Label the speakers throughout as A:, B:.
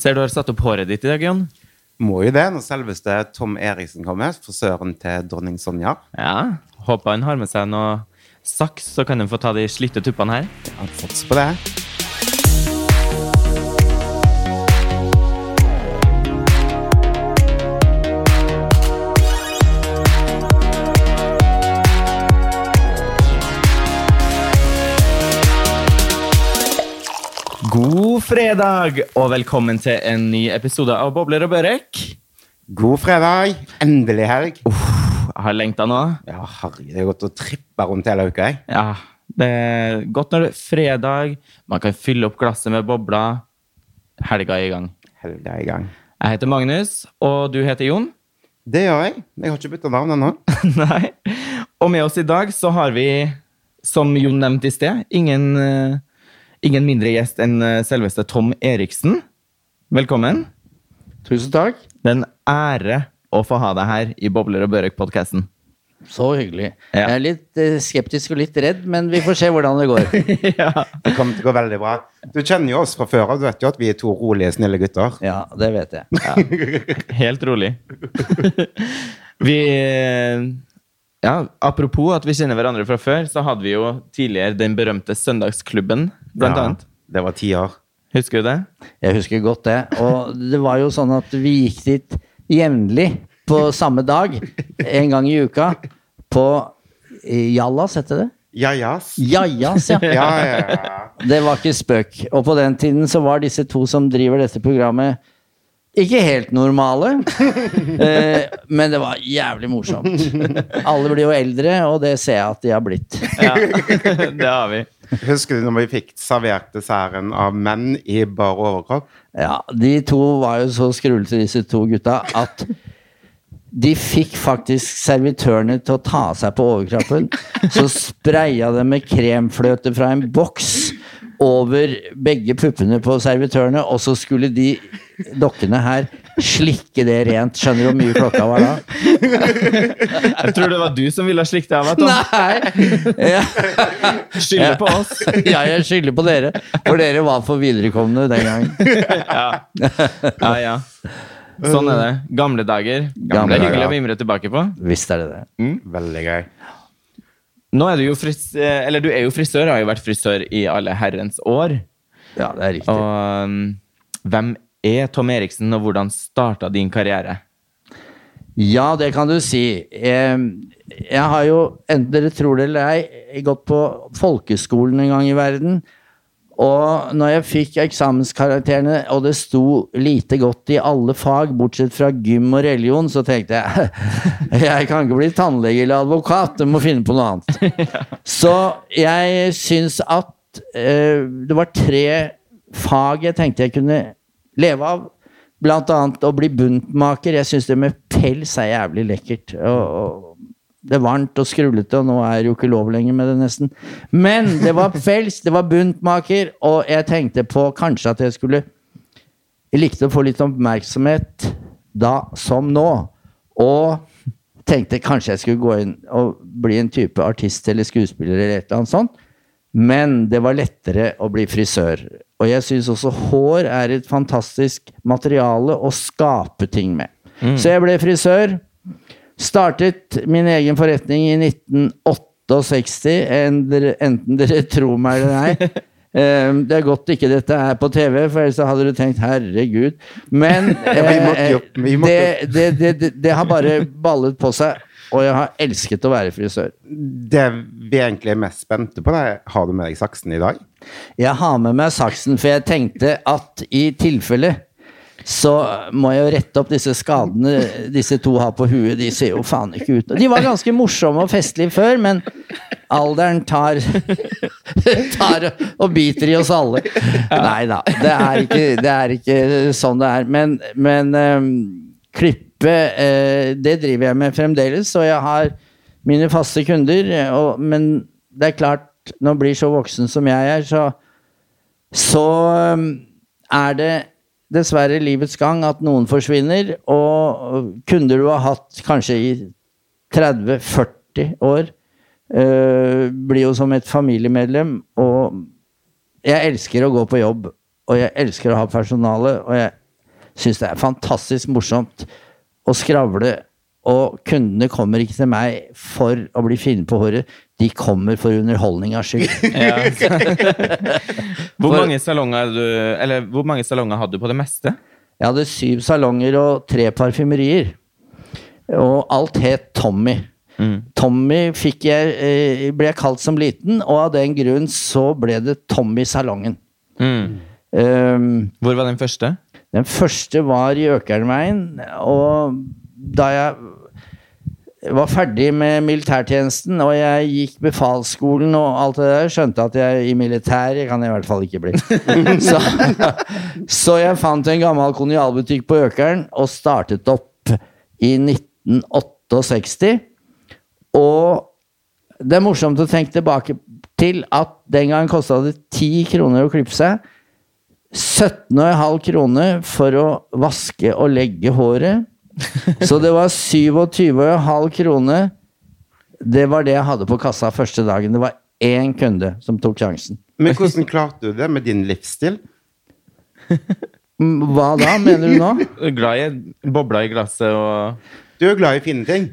A: Ser du har satt opp håret ditt i dag, Jon.
B: Må jo det når selveste Tom Eriksen kommer, frisøren til dronning Sonja.
A: Ja. Håper han har med seg noe saks, så kan han få ta de slitte tuppene her.
B: Han satser på det.
A: God fredag, og velkommen til en ny episode av Bobler og Børek.
B: God fredag! Endelig helg.
A: Jeg har lengta nå.
B: Ja, herregud, det er godt å trippe rundt hele uka. jeg.
A: Ja, det er godt når det er fredag. Man kan fylle opp glasset med bobler. Helga er i gang.
B: Helga er i gang.
A: Jeg heter Magnus, og du heter Jon.
B: Det gjør jeg. Jeg har ikke bytta navn ennå.
A: Nei. Og med oss i dag så har vi, som Jon nevnte i sted, ingen, eh, ingen mindre gjest enn eh, selveste Tom Eriksen. Velkommen.
C: Tusen takk.
A: Det er en ære å få ha deg her i Bobler og Børek-podkasten.
C: Så hyggelig.
A: Ja.
C: Jeg er litt eh, skeptisk og litt redd, men vi får se hvordan det går.
A: ja.
B: Det kommer til å gå veldig bra. Du kjenner jo oss fra før av. Du vet jo at vi er to rolige, snille gutter.
C: Ja, det vet jeg.
A: Helt rolig. vi Ja, apropos at vi kjenner hverandre fra før, så hadde vi jo tidligere den berømte Søndagsklubben, blant
B: Ja,
A: annet.
B: Det var tiår.
A: Husker du det?
C: Jeg husker godt det. Og det var jo sånn at vi gikk dit jevnlig på samme dag, en gang i uka, på Jallas, heter det?
B: Jajas.
C: Jajas, ja.
B: Ja, ja, ja.
C: Det var ikke spøk. Og på den tiden så var disse to som driver dette programmet, ikke helt normale. Eh, men det var jævlig morsomt. Alle blir jo eldre, og det ser jeg at de har blitt.
A: Ja, det har vi.
B: Husker du når vi fikk servert desserten av menn i bar overkropp?
C: Ja, De to var jo så skrullete, disse to gutta, at de fikk faktisk servitørene til å ta seg på overkroppen. Så spraya de med kremfløte fra en boks over begge puppene på servitørene, og så skulle de dokkene her slikke det rent. Skjønner du hvor mye klokka var da?
A: Jeg tror det var du som ville slikke det av, Tom.
C: Nei! Ja.
A: Skylder på oss.
C: ja, jeg skylder på dere, for dere var for viderekomne den gangen.
A: Ja, ja. Sånn er det. Gamle dager.
C: Gamle
A: er hyggelig å mimre tilbake på.
C: Visst er det det.
B: Veldig gøy.
A: Nå er du jo fris eh, Eller du er jo frisør, har jo vært frisør i alle herrens år.
C: Ja, det er riktig.
A: Og um, hvem er Tom Eriksen, og hvordan starta din karriere?
C: Ja, det kan du si. Jeg har jo, enten dere tror det eller ei, gått på folkeskolen en gang i verden. Og når jeg fikk eksamenskarakterene, og det sto lite godt i alle fag, bortsett fra gym og religion, så tenkte jeg jeg kan ikke bli tannlege eller advokat, jeg må finne på noe annet. Så jeg syns at eh, det var tre fag jeg tenkte jeg kunne leve av. Blant annet å bli buntmaker. Jeg syns det med pels er jævlig lekkert. Og, og det er varmt og skrullete, og nå er det jo ikke lov lenger med det, nesten. Men det var pels, det var buntmaker, og jeg tenkte på kanskje at jeg skulle Jeg likte å få litt oppmerksomhet da som nå. Og tenkte kanskje jeg skulle gå inn og bli en type artist eller skuespiller eller et eller annet sånt. Men det var lettere å bli frisør. Og jeg syns også hår er et fantastisk materiale å skape ting med. Så jeg ble frisør. Startet min egen forretning i 1968, enten dere tror meg eller nei. Eh, Det er godt ikke dette er på TV, for ellers hadde du tenkt 'herregud'. Men eh, det, det, det, det har bare ballet på seg, og jeg har elsket å være frisør.
B: Det vi egentlig er mest spente på, er har du med deg saksen i dag?
C: Jeg har med meg saksen, for jeg tenkte at i tilfelle så må jeg jo rette opp disse skadene disse to har på huet. De ser jo faen ikke ut De var ganske morsomme og festlige før, men alderen tar, tar og biter i oss alle. Nei da, det er ikke, det er ikke sånn det er. Men, men um, klippe, eh, det driver jeg med fremdeles, og jeg har mine faste kunder. Og, men det er klart, når man blir så voksen som jeg er, så, så um, er det dessverre livets gang at noen forsvinner, og kunder du har hatt kanskje i 30-40 år, eh, blir jo som et familiemedlem. Og jeg elsker å gå på jobb, og jeg elsker å ha personale, og jeg syns det er fantastisk morsomt å skravle. Og kundene kommer ikke til meg for å bli finne på håret, de kommer for underholdningas skyld.
A: Ja. hvor, mange salonger du, eller, hvor mange salonger hadde du på det meste?
C: Jeg hadde syv salonger og tre parfymerier. Og alt het Tommy. Tommy fikk jeg, eh, ble jeg kalt som liten, og av den grunn så ble det Tommy-salongen.
A: Mm.
C: Um,
A: Hvor var den første?
C: Den første var i Økernveien, og da jeg var ferdig med militærtjenesten, og jeg gikk befalsskolen og alt det der, skjønte at jeg i militæret kan jeg i hvert fall ikke bli. så, så jeg fant en gammel kolonialbutikk på Økeren og startet opp i 1968. Og det er morsomt å tenke tilbake til at den gang kosta det ti kroner å klippe seg. 17,5 kroner for å vaske og legge håret. Så det var 27,5 kroner. Det var det jeg hadde på kassa første dagen. Det var én kunde som tok sjansen.
B: Men hvordan klarte du det med din livsstil?
C: Mm, Hva da, mener du nå?
A: Glad i bobler i glasset og
B: Du er glad i fine ting.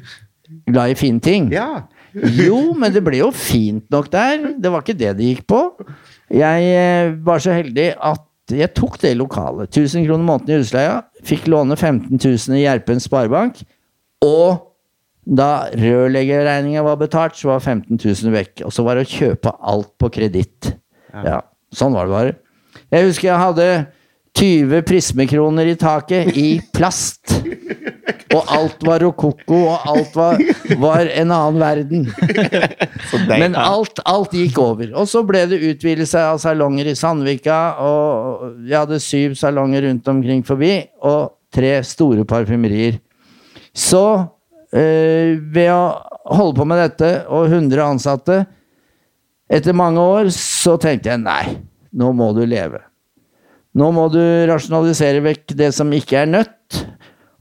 C: Glad i fine ting?
B: Ja.
C: Jo, men det ble jo fint nok der. Det var ikke det det gikk på. Jeg eh, var så heldig at jeg tok det lokalet. 1000 kroner måneden i husleia. Fikk låne 15 000 i Gjerpen Sparebank. Og da rørleggerregninga var betalt, så var 15 000 vekk. Og så var det å kjøpe alt på kreditt. Ja, sånn var det bare. Jeg husker jeg hadde 20 prismekroner i taket i plast. Og alt var rokoko, og alt var, var en annen verden. Men alt, alt gikk over. Og så ble det utvidelse av salonger i Sandvika, og vi hadde syv salonger rundt omkring forbi, og tre store parfymerier. Så øh, ved å holde på med dette, og 100 ansatte, etter mange år, så tenkte jeg nei, nå må du leve. Nå må du rasjonalisere vekk det som ikke er nødt,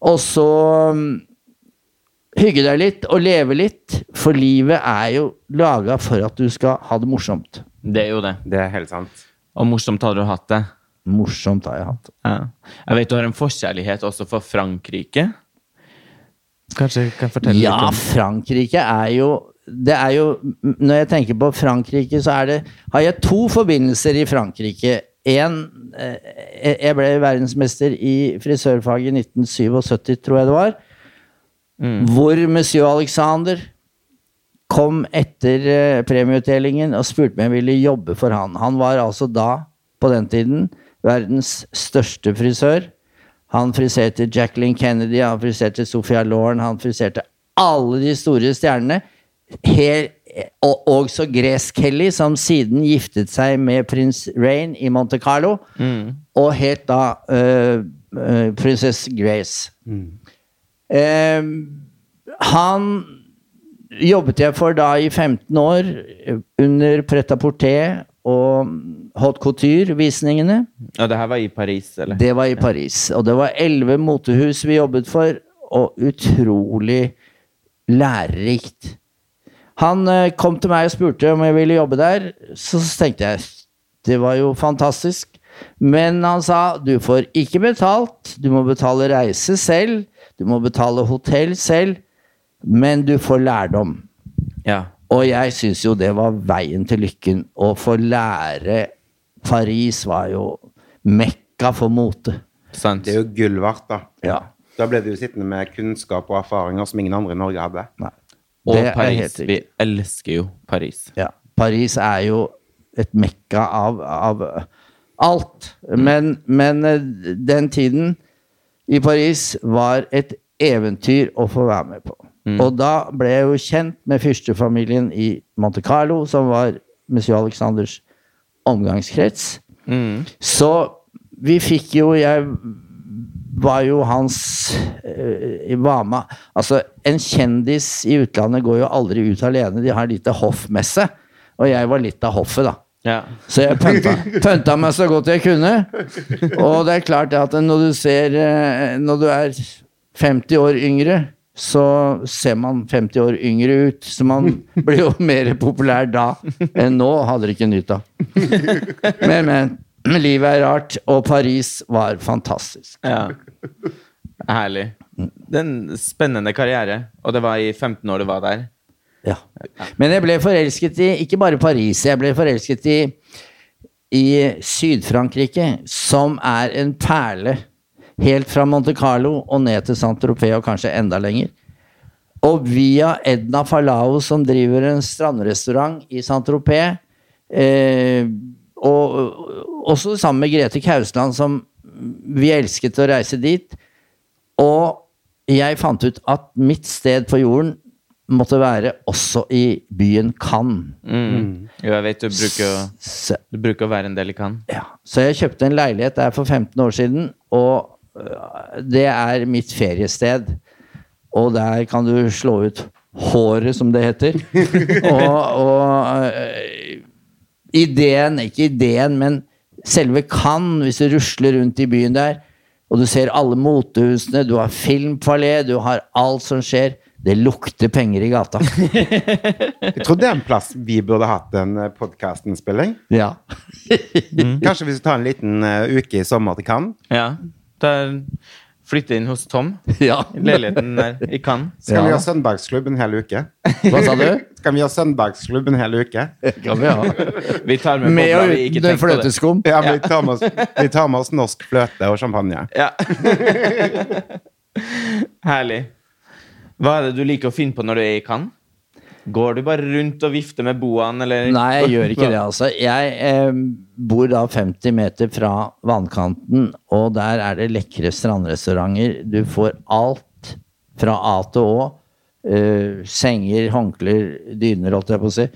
C: og så mm, hygge deg litt og leve litt, for livet er jo laga for at du skal ha det morsomt.
A: Det er jo det.
B: Det er helt sant.
A: Og morsomt har du hatt det.
C: Morsomt har jeg hatt.
A: Ja. Jeg vet du har en forkjærlighet også for Frankrike. Kanskje du kan fortelle
C: Ja,
A: litt om
C: Frankrike er jo det er jo, Når jeg tenker på Frankrike, så er det, har jeg to forbindelser i Frankrike. En, eh, Jeg ble verdensmester i frisørfaget i 1977, tror jeg det var. Hvor monsieur Alexander kom etter eh, premieutdelingen og spurte om jeg ville jobbe for han. Han var altså da, på den tiden, verdens største frisør. Han friserte Jacqueline Kennedy, han friserte Sophia Loren, han friserte alle de store stjernene. Hel, og også Grace Kelly, som siden giftet seg med prins Rain i Monte Carlo. Og het da uh, uh, prinsess Grace. Uh, han jobbet jeg for da i 15 år under Pret à Porter og Haute Couture-visningene.
A: Og det her var i Paris, eller?
C: Det var i Paris. Og det var elleve motehus vi jobbet for, og utrolig lærerikt. Han eh, kom til meg og spurte om jeg ville jobbe der. Så tenkte jeg det var jo fantastisk. Men han sa du får ikke betalt, du må betale reise selv, du må betale hotell selv, men du får lærdom.
A: Ja.
C: Og jeg syns jo det var veien til lykken. Å få lære Paris var jo mekka for mote.
A: Sant.
B: Det er jo gull verdt, da.
C: Ja.
B: Da ble du sittende med kunnskap og erfaringer som ingen andre i Norge hadde.
C: Nei.
A: Og
C: Det
A: Paris. Vi elsker jo Paris.
C: Ja. Paris er jo et mekka av, av alt. Men, men eh, den tiden i Paris var et eventyr å få være med på. Og da ble jeg jo kjent med fyrstefamilien i Monte Carlo, som var monsieur Alexanders omgangskrets. Så vi fikk jo Jeg var jo hans var med. Altså, en kjendis i utlandet går jo aldri ut alene. De har lite hoff med seg. Og jeg var litt av hoffet, da.
A: Ja.
C: Så jeg pønta, pønta meg så godt jeg kunne. Og det er klart at når du ser eh, Når du er 50 år yngre, så ser man 50 år yngre ut. Så man blir jo mer populær da enn nå, hadde det ikke nytt av. Men, men. Men livet er rart, og Paris var fantastisk.
A: Ja. Herlig. Det er en spennende karriere, og det var i 15 år du var der.
C: Ja. Men jeg ble forelsket i ikke bare Paris, jeg ble forelsket i, i Syd-Frankrike, som er en perle. Helt fra Monte Carlo og ned til Saint-Tropez, og kanskje enda lenger. Og via Edna Falao, som driver en strandrestaurant i Saint-Tropez. Eh, og og også sammen med Grete Kausland, som vi elsket å reise dit. Og jeg fant ut at mitt sted på jorden måtte være også i byen Cannes.
A: Mm. Jo, jeg vet du bruker,
C: Så,
A: du bruker å være en del i Cannes.
C: ja. Så jeg kjøpte en leilighet der for 15 år siden, og øh, det er mitt feriested. Og der kan du slå ut håret, som det heter. og og øh, ideen, ikke ideen, men selve Cannes, hvis du rusler rundt i byen der, og du ser alle motehusene, du har filmpalé, du har alt som skjer. Det lukter penger i gata.
B: Jeg tror det er en plass vi burde hatt en podkastinnspilling.
C: Ja.
B: Kanskje vi skal ta en liten eh, uke i sommer til Cannes.
A: Ja. Der flytte inn hos Tom.
C: ja.
A: I leiligheten der i Cannes.
B: Skal vi ha søndagsklubb en hel uke?
C: Hva sa du?
B: Skal vi ha søndagsklubb en hel uke?
C: Kan vi ha.
A: Vi tar med,
C: Med
A: bobler, vi ikke tenker på det.
C: fløteskum.
B: Ja, vi tar med oss, vi tar med oss norsk fløte og champagne.
A: Ja. Herlig. Hva er det du liker å finne på når du er i Cannes? Går du bare rundt og vifter med boaen, eller?
C: Nei, jeg gjør ikke det, altså. Jeg eh, bor da 50 meter fra vannkanten, og der er det lekre strandrestauranter. Du får alt fra A til Å. Eh, senger, håndklær, dyner, holdt jeg på å si.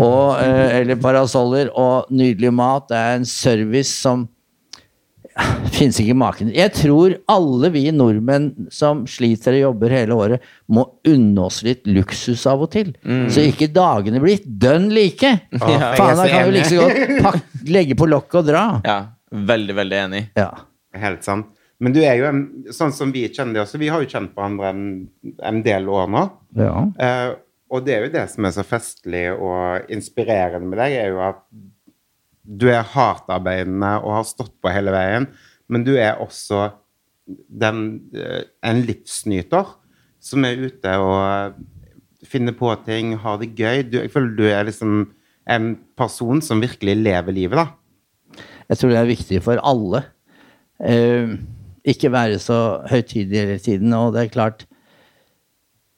C: Og, eh, eller parasoller. Og nydelig mat. Det er en service som Fins ikke maken. Jeg tror alle vi nordmenn som sliter og jobber hele året, må unne oss litt luksus av og til. Så ikke dagene blir dønn like.
A: Ja,
C: Faen, da kan vi like så godt pak legge på lokket og dra.
A: Ja, veldig, veldig enig.
C: Ja.
B: Helt sant. Men du er jo en, sånn som vi kjenner det også. Vi har jo kjent hverandre en, en del år nå.
C: ja.
B: Uh, og det er jo det som er så festlig og inspirerende med deg, er jo at du er hardtarbeidende og har stått på hele veien, men du er også den, eh, en livsnyter som er ute og finner på ting, har det gøy. Du, jeg føler du er liksom en person som virkelig lever livet, da.
C: Jeg tror det er viktig for alle. Eh, ikke være så høytidig hele tiden. Og det er klart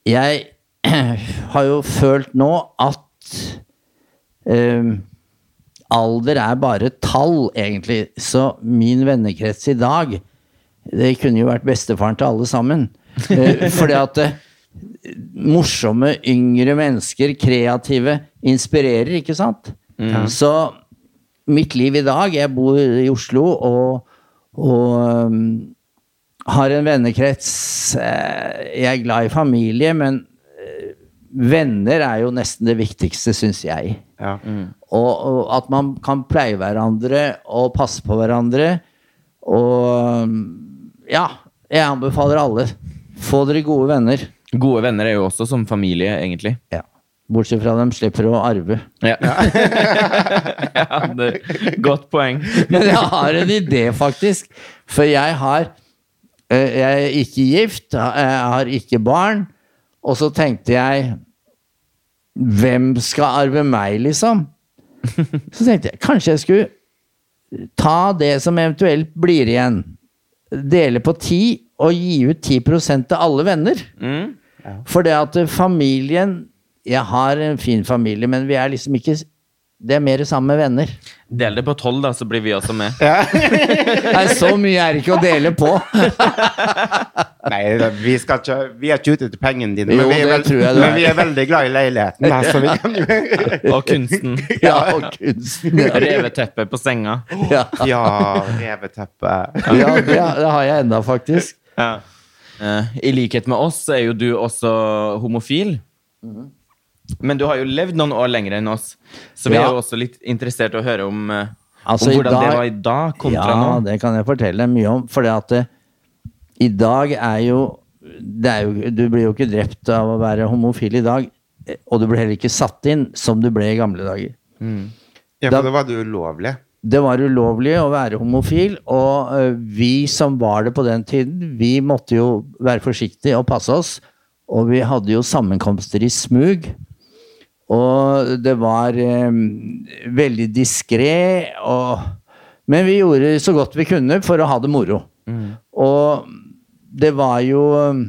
C: Jeg har jo følt nå at eh, alder er bare tall, egentlig. Så min vennekrets i dag Det kunne jo vært bestefaren til alle sammen. Eh, fordi at eh, morsomme, yngre mennesker, kreative, inspirerer, ikke sant? Så mitt liv i dag Jeg bor i Oslo og, og um, har en vennekrets. Jeg er glad i familie, men venner er jo nesten det viktigste, syns jeg.
B: Ja.
C: Og, og at man kan pleie hverandre og passe på hverandre. Og um, ja, jeg anbefaler alle. Få dere gode venner.
A: Gode venner er jo også som familie, egentlig.
C: Ja. Bortsett fra dem slipper å arve.
A: Ja. ja, det Godt poeng.
C: Men jeg har en idé, faktisk. For jeg har eh, Jeg er ikke gift, jeg har ikke barn. Og så tenkte jeg Hvem skal arve meg, liksom? Så tenkte jeg kanskje jeg skulle ta det som eventuelt blir igjen. Dele på ti og gi ut 10 til alle venner.
A: Mm.
C: For det at familien Jeg har en fin familie, men vi er liksom ikke Det er mer sammen med venner.
A: Del det på tolv, da, så blir vi også med.
C: Nei, så mye er det ikke å dele på.
B: Nei, vi, skal ikke, vi er ikke ute etter pengene dine,
C: Jo,
B: men, vi er
C: det
B: vel-
C: tror jeg du
B: men vi er veldig glad i leiligheten. Da, så vi kan jo
A: Og kunsten.
C: Ja, og kunsten. Ja,
A: Reveteppe på senga.
C: ja.
B: Ja, reveteppe.
C: ja det, det har jeg enda, faktisk.
A: Ja. Eh, I likhet med oss er jo du også homofil. Men du har jo levd noen år lenger enn oss, så vi
C: Ja.
A: er jo også litt interessert i å høre om, eh,
C: Altså,
A: om
C: hvordan
A: hvordan det var i dag kontra
C: Ja,
A: nå.
C: det kan jeg fortelle mye om. For det at det, i dag er jo, det er jo Du blir jo ikke drept av å være homofil i dag. eh, Og du ble heller ikke satt inn som du ble i gamle dager.
B: Ja, for da var det ulovlig.
C: det var ulovlig å være homofil, og eh, vi som var det på den tiden, vi måtte jo være forsiktige og passe oss. Og vi hadde jo sammenkomster i smug. Og det var eh, veldig diskré, Men vi gjorde så godt vi kunne for å ha det moro. Og det var jo eh,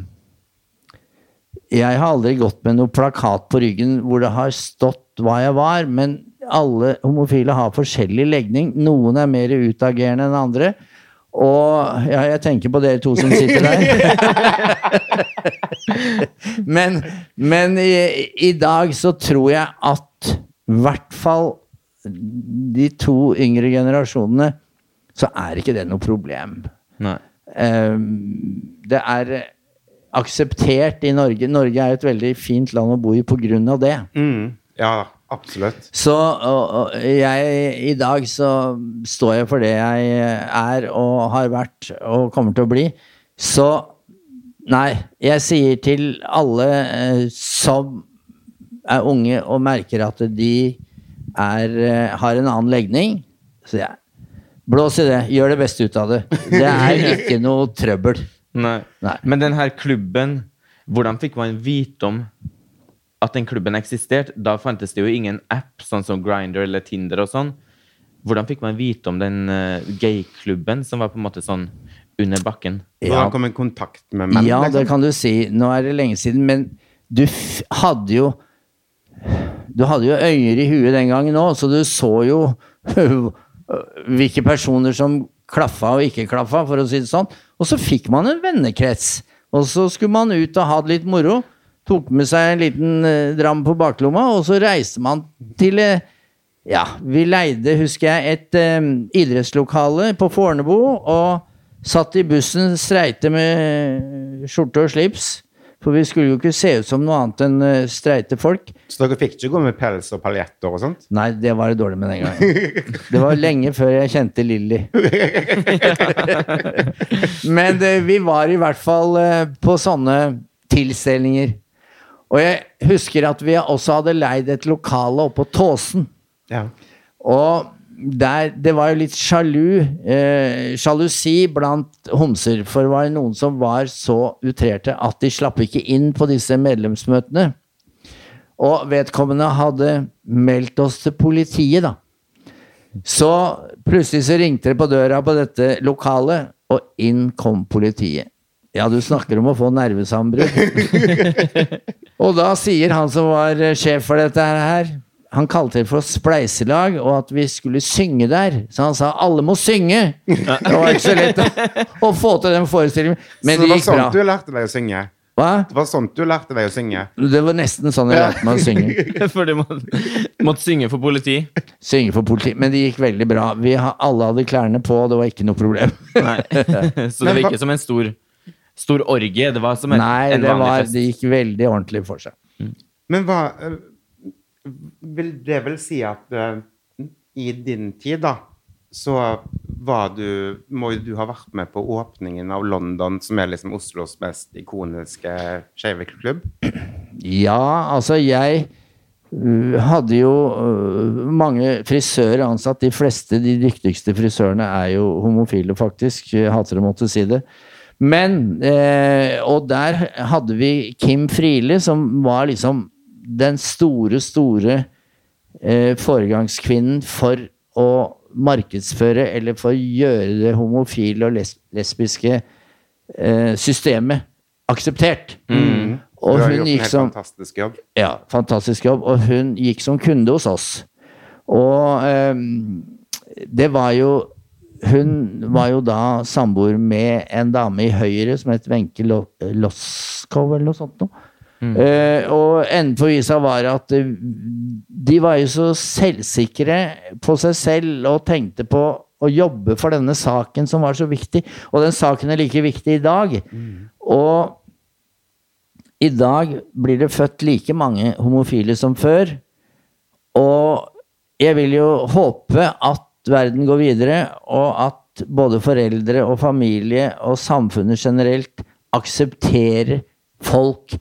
C: Jeg har aldri gått med noe plakat på ryggen hvor det har stått hva jeg var, men alle homofile har forskjellig legning. Noen er mer utagerende enn andre. Og ja, jeg tenker på dere to som sitter der. men men i, i dag så tror jeg at i hvert fall de to yngre generasjonene, så er ikke det noe problem.
A: Nei.
C: Ehm, det er akseptert i Norge. Norge er et veldig fint land å bo i på grunn av det.
B: Mm. Ja, absolutt.
C: Så og, og jeg I dag så står jeg for det jeg er og har vært og kommer til å bli. Så nei, jeg sier til alle eh, som er unge og merker at de er, eh, har en annen legning, så jeg Blås i det. Gjør det beste ut av det. Det er ikke noe trøbbel.
A: Nei.
C: Nei.
A: Men den her klubben, hvordan fikk man vite om at den klubben eksisterte? Da fantes det jo ingen app, sånn som Grindr eller Tinder og sånn. Hvordan fikk man vite om den uh, gayklubben som var på en måte sånn under bakken?
B: Hvordan kom i kontakt med menn?
C: Ja, det
B: liksom?
C: kan du si. Nå er det lenge siden, men du f hadde jo Du hadde jo øyer i huet den gangen òg, så du så jo hvilke personer som klaffa og ikke klaffa, for å si det sånn. Og så fikk man en vennekrets. Og så skulle man ut og ha det litt moro. Tok med seg en liten eh, dram på baklomma, og så reiste man til eh, Ja, vi leide, husker jeg, et um, idrettslokale på Fornebu, og satt i bussen streite med skjorte og slips. For vi skulle jo ikke se ut som noe annet enn streite folk.
B: Så dere fikk ikke gå med pels og paljetter og sånt?
C: Nei, det var det dårlig med den gangen. Det var lenge før jeg kjente Lilly. Men det, vi var i hvert fall på sånne tilstelninger. Og jeg husker at vi også hadde leid et lokale oppå Tåsen.
B: Ja.
C: Og der, det var jo litt sjalu, eh, sjalusi blant homser. For det var noen som var så utrerte at de slapp ikke inn på disse medlemsmøtene. Og vedkommende hadde meldt oss til politiet, da. Så plutselig så ringte det på døra på dette lokalet, og inn kom politiet. Ja, du snakker om å få nervesambrudd. og da sier han som var eh, sjef for dette her, han kalte det for spleiselag, og at vi skulle synge der. Så han sa alle må synge! Det var ikke så lett å, få til den forestillingen, men
B: så
C: det
B: det var
C: sånt
B: sånn
C: bra.
B: du lærte deg å synge?
C: Hva?
B: Det var sånn du lærte deg å synge?
C: Det var nesten sånn jeg lærte meg å synge.
A: Fordi man måtte, synge for politi.
C: Synge for politi. Men det gikk veldig bra. Vi alle hadde klærne på, og det var ikke noe problem.
A: Nei. Så det ikke som en stor, stor orgie. Det var som en,
C: Nei,
A: en vanlig
C: var,
A: fest.
C: det gikk veldig ordentlig for seg.
B: Men hva eh, Vil det vel si at uh, i din tid, da, så var du Må jo du ha vært med på åpningen av London, som er liksom Oslos mest ikoniske skeive klubb?
C: Ja, altså jeg øh, hadde jo mange frisører ansatt. De fleste, de dyktigste frisørene er jo homofile, faktisk. Jeg hater å måtte si det. Men eh, Og der hadde vi Kim Friele, som var liksom den store, store eh, foregangskvinnen for å markedsføre, eller for å gjøre det homofile og les lesbiske eh, systemet akseptert. Og
B: du har
C: hun
B: gjort en helt
C: som
B: fantastisk jobb.
C: ja, fantastisk jobb. Og hun gikk som kunde hos oss. Og ehm, det var jo Hun var jo da samboer med en dame i Høyre som het Wenche Lo- Loskov, eller noe sånt noe. Eh, og enden på visa var at eh, de var jo så selvsikre på seg selv og tenkte på å jobbe for denne saken som var så viktig. Og den saken er like viktig i dag. Og i dag blir det født like mange homofile som før. Og jeg vil jo håpe at verden går videre, og at både foreldre og familie og samfunnet generelt aksepterer folk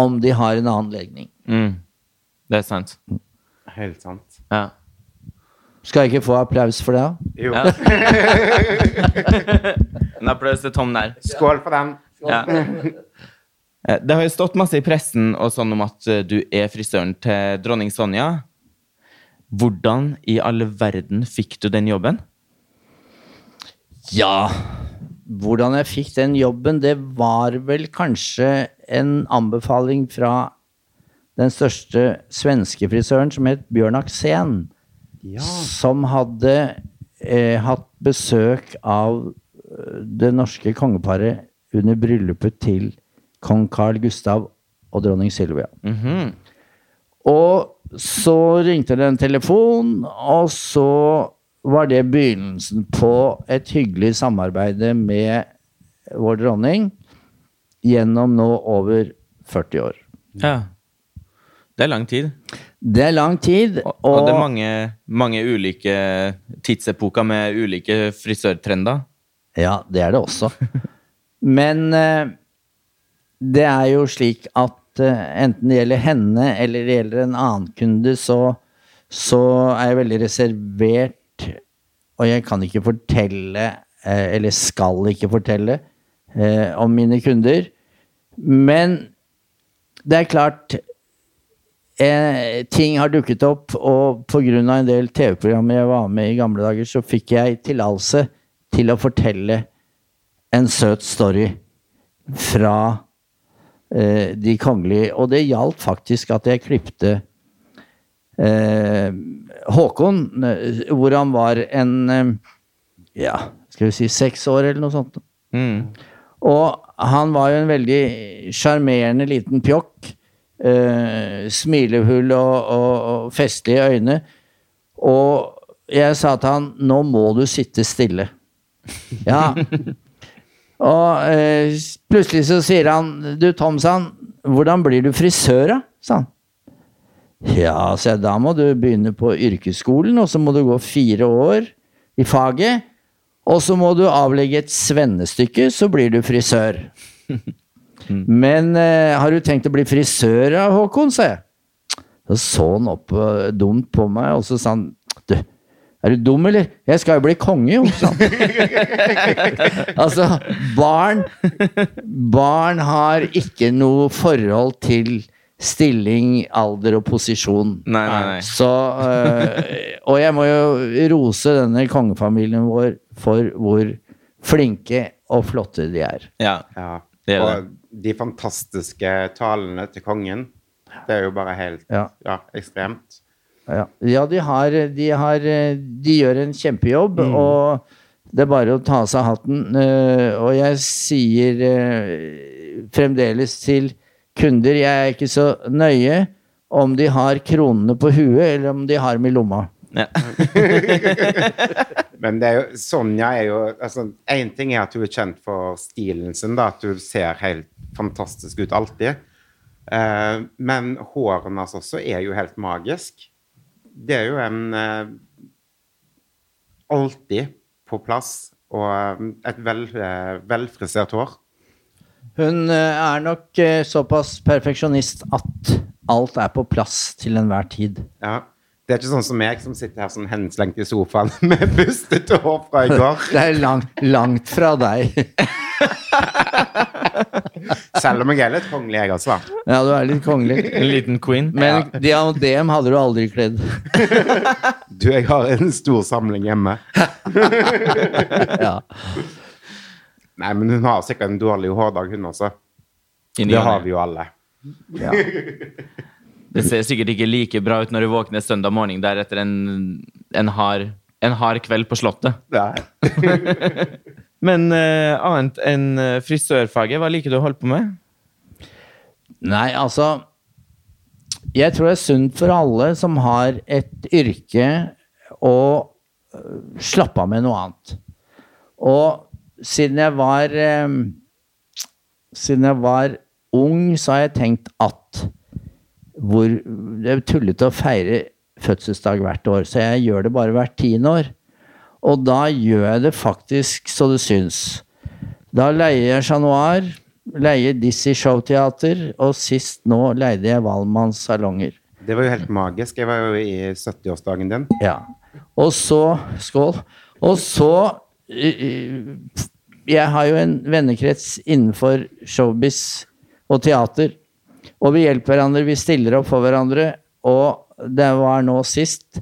C: om de har en annen legning.
A: Mm. Det er sant.
B: Helt sant.
A: Ja.
C: Skal jeg ikke få applaus for det? da?
B: Jo.
A: Ja. En applaus til Tom der.
B: Skål for den.
A: Ja. Eh, Det har jo stått masse i pressen og sånn om at eh, du er frisøren til dronning Sonja. Hvordan i all verden fikk du den jobben?
C: Ja, hvordan jeg fikk den jobben, det var vel kanskje en anbefaling fra den største svenske frisøren, som het Bjørn Aksen.
B: Ja.
C: Som hadde eh, hatt besøk av eh, det norske kongeparet under bryllupet til kong Carl Gustav og dronning Silvia.
A: Mhm.
C: Og så ringte det en telefon, og så var det begynnelsen på et hyggelig samarbeid med vår dronning gjennom nå over 40 år.
A: Ja. Det er lang tid.
C: Det er lang tid,
A: Og,
C: og,
A: det er mange, mange ulike tidsepoker med ulike frisørtrender.
C: Ja, det er det også. Men eh, det er jo slik at eh, enten det gjelder henne eller det gjelder en annen kunde, så, så er jeg veldig reservert, og jeg kan ikke fortelle, eh, eller skal ikke fortelle, eh, om mine kunder. Men det er klart ting har dukket opp, og pga. en del TV-programmer jeg var med i gamle dager, så fikk jeg tillatelse til å fortelle en søt story fra de kongelige. Og det gjaldt faktisk at jeg klipte eh, Håkon, eh, hvor han var en eh, ja, skal vi si seks år eller noe sånt.
A: Mm.
C: Og han var jo en veldig sjarmerende liten pjokk. Eh, smilehull og, og, og festlige øyne. Og jeg sa til han nå må du sitte stille. Ja. Og eh, plutselig så sier han Du, Tom, sa han, hvordan blir du frisør, da? sa han. Ja, sa jeg, da må du begynne på yrkesskolen, og så må du gå fire år i faget. Og så må du avlegge et svennestykke, så blir du frisør. Men eh, har du tenkt å bli frisør Håkon, sa jeg. Så så han opp eh, dumt på meg, og så sa han er du dum, eller? Jeg skal jo bli konge, jo, altså, barn Barn har ikke noe forhold til stilling, alder og posisjon.
A: Nei, nei, nei.
C: Så, øh, og jeg må jo rose denne kongefamilien vår for hvor flinke og flotte de er.
A: Ja.
B: Ja.
A: Det er
B: og de fantastiske talene til kongen, det er jo bare helt
C: Ja.
B: ja, ekstremt.
C: Ja, ja de, har, de, har, de gjør en kjempejobb, og det er bare å ta av seg hatten. øh, Og jeg sier øh, fremdeles til kunder Jeg er ikke så nøye om de har kronene på huet, eller om de har dem i lomma.
A: Ja.
B: Men det er jo, Sonja er jo altså, Én ting er at hun er kjent for stilen sin, da, at hun ser helt fantastisk ut alltid. Eh, men håret hennes også er jo helt magisk. Det er jo en eh, Alltid på plass, og eh, et vel, eh, velfrisert hår.
C: Hun eh, er nok såpass perfeksjonist at alt er på plass til enhver tid.
B: Ja. Det er ikke sånn som meg, som sitter her sånn henslengt i sofaen med bustete hår fra i går.
C: Det er langt, langt fra deg.
B: Selv om jeg er litt kongelig, jeg også.
C: Ja, du er litt kongelig.
A: En liten queen.
C: Men diadem hadde du aldri kledd.
B: Du, jeg har en stor samling hjemme.
C: Ja.
B: Nei, men hun har sikkert en dårlig hårdag, hun også.
A: Inni
B: Det har vi jo alle.
C: Ja.
A: Det ser sikkert ikke like bra ut når du våkner søndag morgen der etter en, en, hard, en hard kveld på Slottet.
B: Nei.
A: Men uh, annet enn eh, frisørfaget, hva liker du å holde på med?
C: Nei, altså Jeg tror det er sunt for alle som har et yrke, å øh, slappe av med noe annet. Og siden jeg var um, Siden jeg var ung, så har jeg tenkt at hvor Det er tullete å feire fødselsdag hvert år, så jeg gjør det bare hvert tiende år. Og da gjør jeg det faktisk så det syns. Da leier jeg Chat Noir, leier Dizzie Showteater, og sist nå leide jeg Valmanns salonger.
B: Det var jo helt magisk. Jeg var jo i 70-årsdagen din.
C: Ja. Og så Skål. Og så Jeg har jo en vennekrets innenfor showbiz og teater. Og vi hjelper hverandre, vi stiller opp for hverandre. Og det var nå sist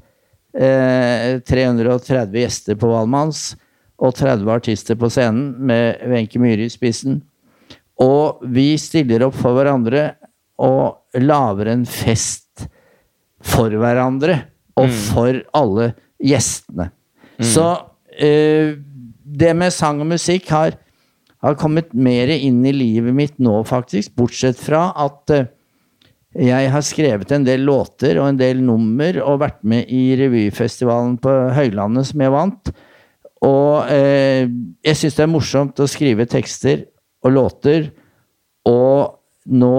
C: eh, 330 gjester på Valmanns og 30 artister på scenen med Wenche Myhre i spissen. Og vi stiller opp for hverandre og lager en fest for hverandre og for alle gjestene. Så eh, det med sang og musikk har, har kommet mer inn i livet mitt nå, faktisk. Bortsett fra at eh, jeg har skrevet en del låter og en del nummer og vært med i revyfestivalen på Høylandet som jeg vant. Og eh, jeg syns det er morsomt å skrive tekster og låter, og nå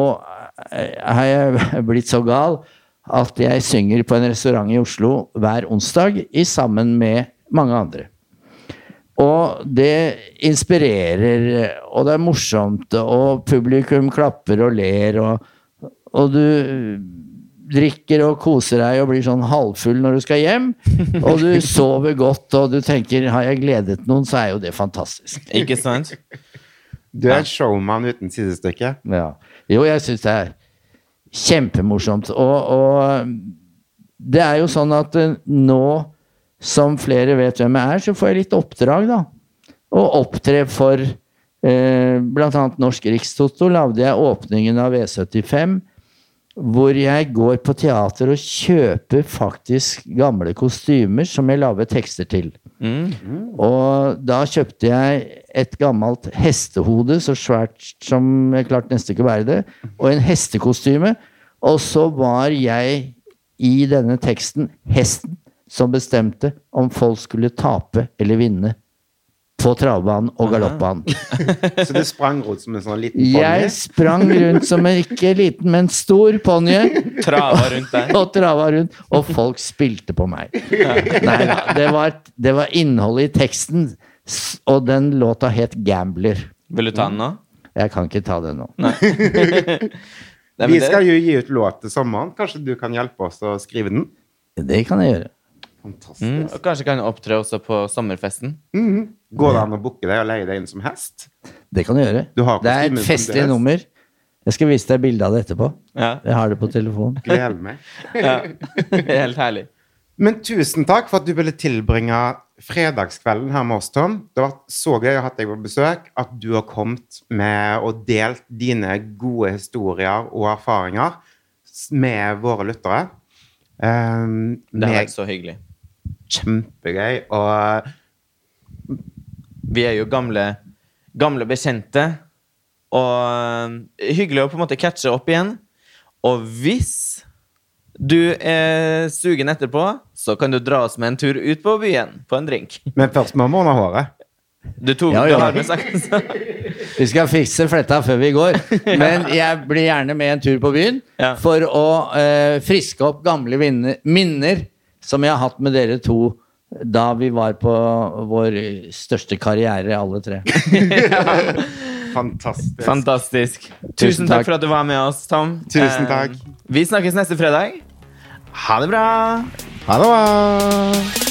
C: eh, har jeg blitt så gal at jeg synger på en restaurant i Oslo hver onsdag i sammen med mange andre. Og det inspirerer, og det er morsomt, og publikum klapper og ler, og, og du drikker og koser deg og blir sånn halvfull når du skal hjem, og du sover godt, og du tenker 'har jeg gledet noen', så er jo det fantastisk.
A: Ikke sant?
B: Du er en showman uten sidestykke.
C: Ja. Jo, jeg syns det er kjempemorsomt. Og, og det er jo sånn at eh, nå som flere vet hvem jeg er, så får jeg litt oppdrag, da. Å opptre for eh, bl.a. Norsk Rikstoto lagde jeg åpningen av V75, hvor jeg går på teater og kjøper faktisk gamle kostymer som jeg lager tekster til.
A: Mm.
C: Og da kjøpte jeg et gammelt hestehode, så svært som jeg klarte nesten ikke å bære det, og en hestekostyme. Og så var jeg i denne teksten hesten som bestemte om folk skulle tape eller vinne på travbanen og galoppbanen.
B: Så du sprang rundt som en sånn liten
C: Jeg sprang rundt som en ikke liten, men stor ponni.
A: Trava rundt der.
C: og trava rundt, og folk spilte på meg. Nei da, det var, det var innholdet i teksten, og den låta het 'Gambler'.
A: Vil du ta den nå?
C: Jeg kan ikke ta den nå.
A: Nei,
B: Vi skal jo gi ut låt til sommeren. Kanskje du kan hjelpe oss å skrive den?
C: Det kan jeg gjøre.
B: Fantastisk.
A: Mm, og kanskje kan du opptre også på sommerfesten?
B: Går det an å booke deg og leie deg inn som hest?
C: Det kan du gjøre.
B: Du har
C: det er et festlig nummer. Jeg skal vise deg bilde av det etterpå.
A: Ja.
C: Jeg har det på telefon.
B: Gleder meg.
A: ja. Helt herlig.
B: Men tusen takk for at du ville tilbringe fredagskvelden her med oss, Tom. Det har vært så gøy å ha deg på besøk. At du har kommet med og delt dine gode historier og erfaringer med våre lyttere. Um,
A: Det har vært så hyggelig.
B: Kjempegøy. Og
A: Vi er jo gamle, gamle bekjente. Og eh, hyggelig å på en måte catche opp igjen. Og hvis du er sugen etterpå, så kan du dra oss med en tur ut på byen på en drink.
B: Men først må vi ordne håret.
A: Du, tok,
C: Ja, ja.
A: har med sagt.
C: Vi skal fikse fletta før vi går. Men jeg blir gjerne med en tur på byen
A: Ja.
C: for å eh, friske opp gamle minner som jeg har hatt med dere to da vi var på vår største karriere, alle tre.
B: Fantastisk.
A: Fantastisk. Tusen,
C: Tusen
A: takk
C: takk.
A: for at du var med oss, Tom.
B: Tusen
A: Eh,
B: takk.
A: Vi snakkes neste fredag. Ha det bra!
B: Ha det bra.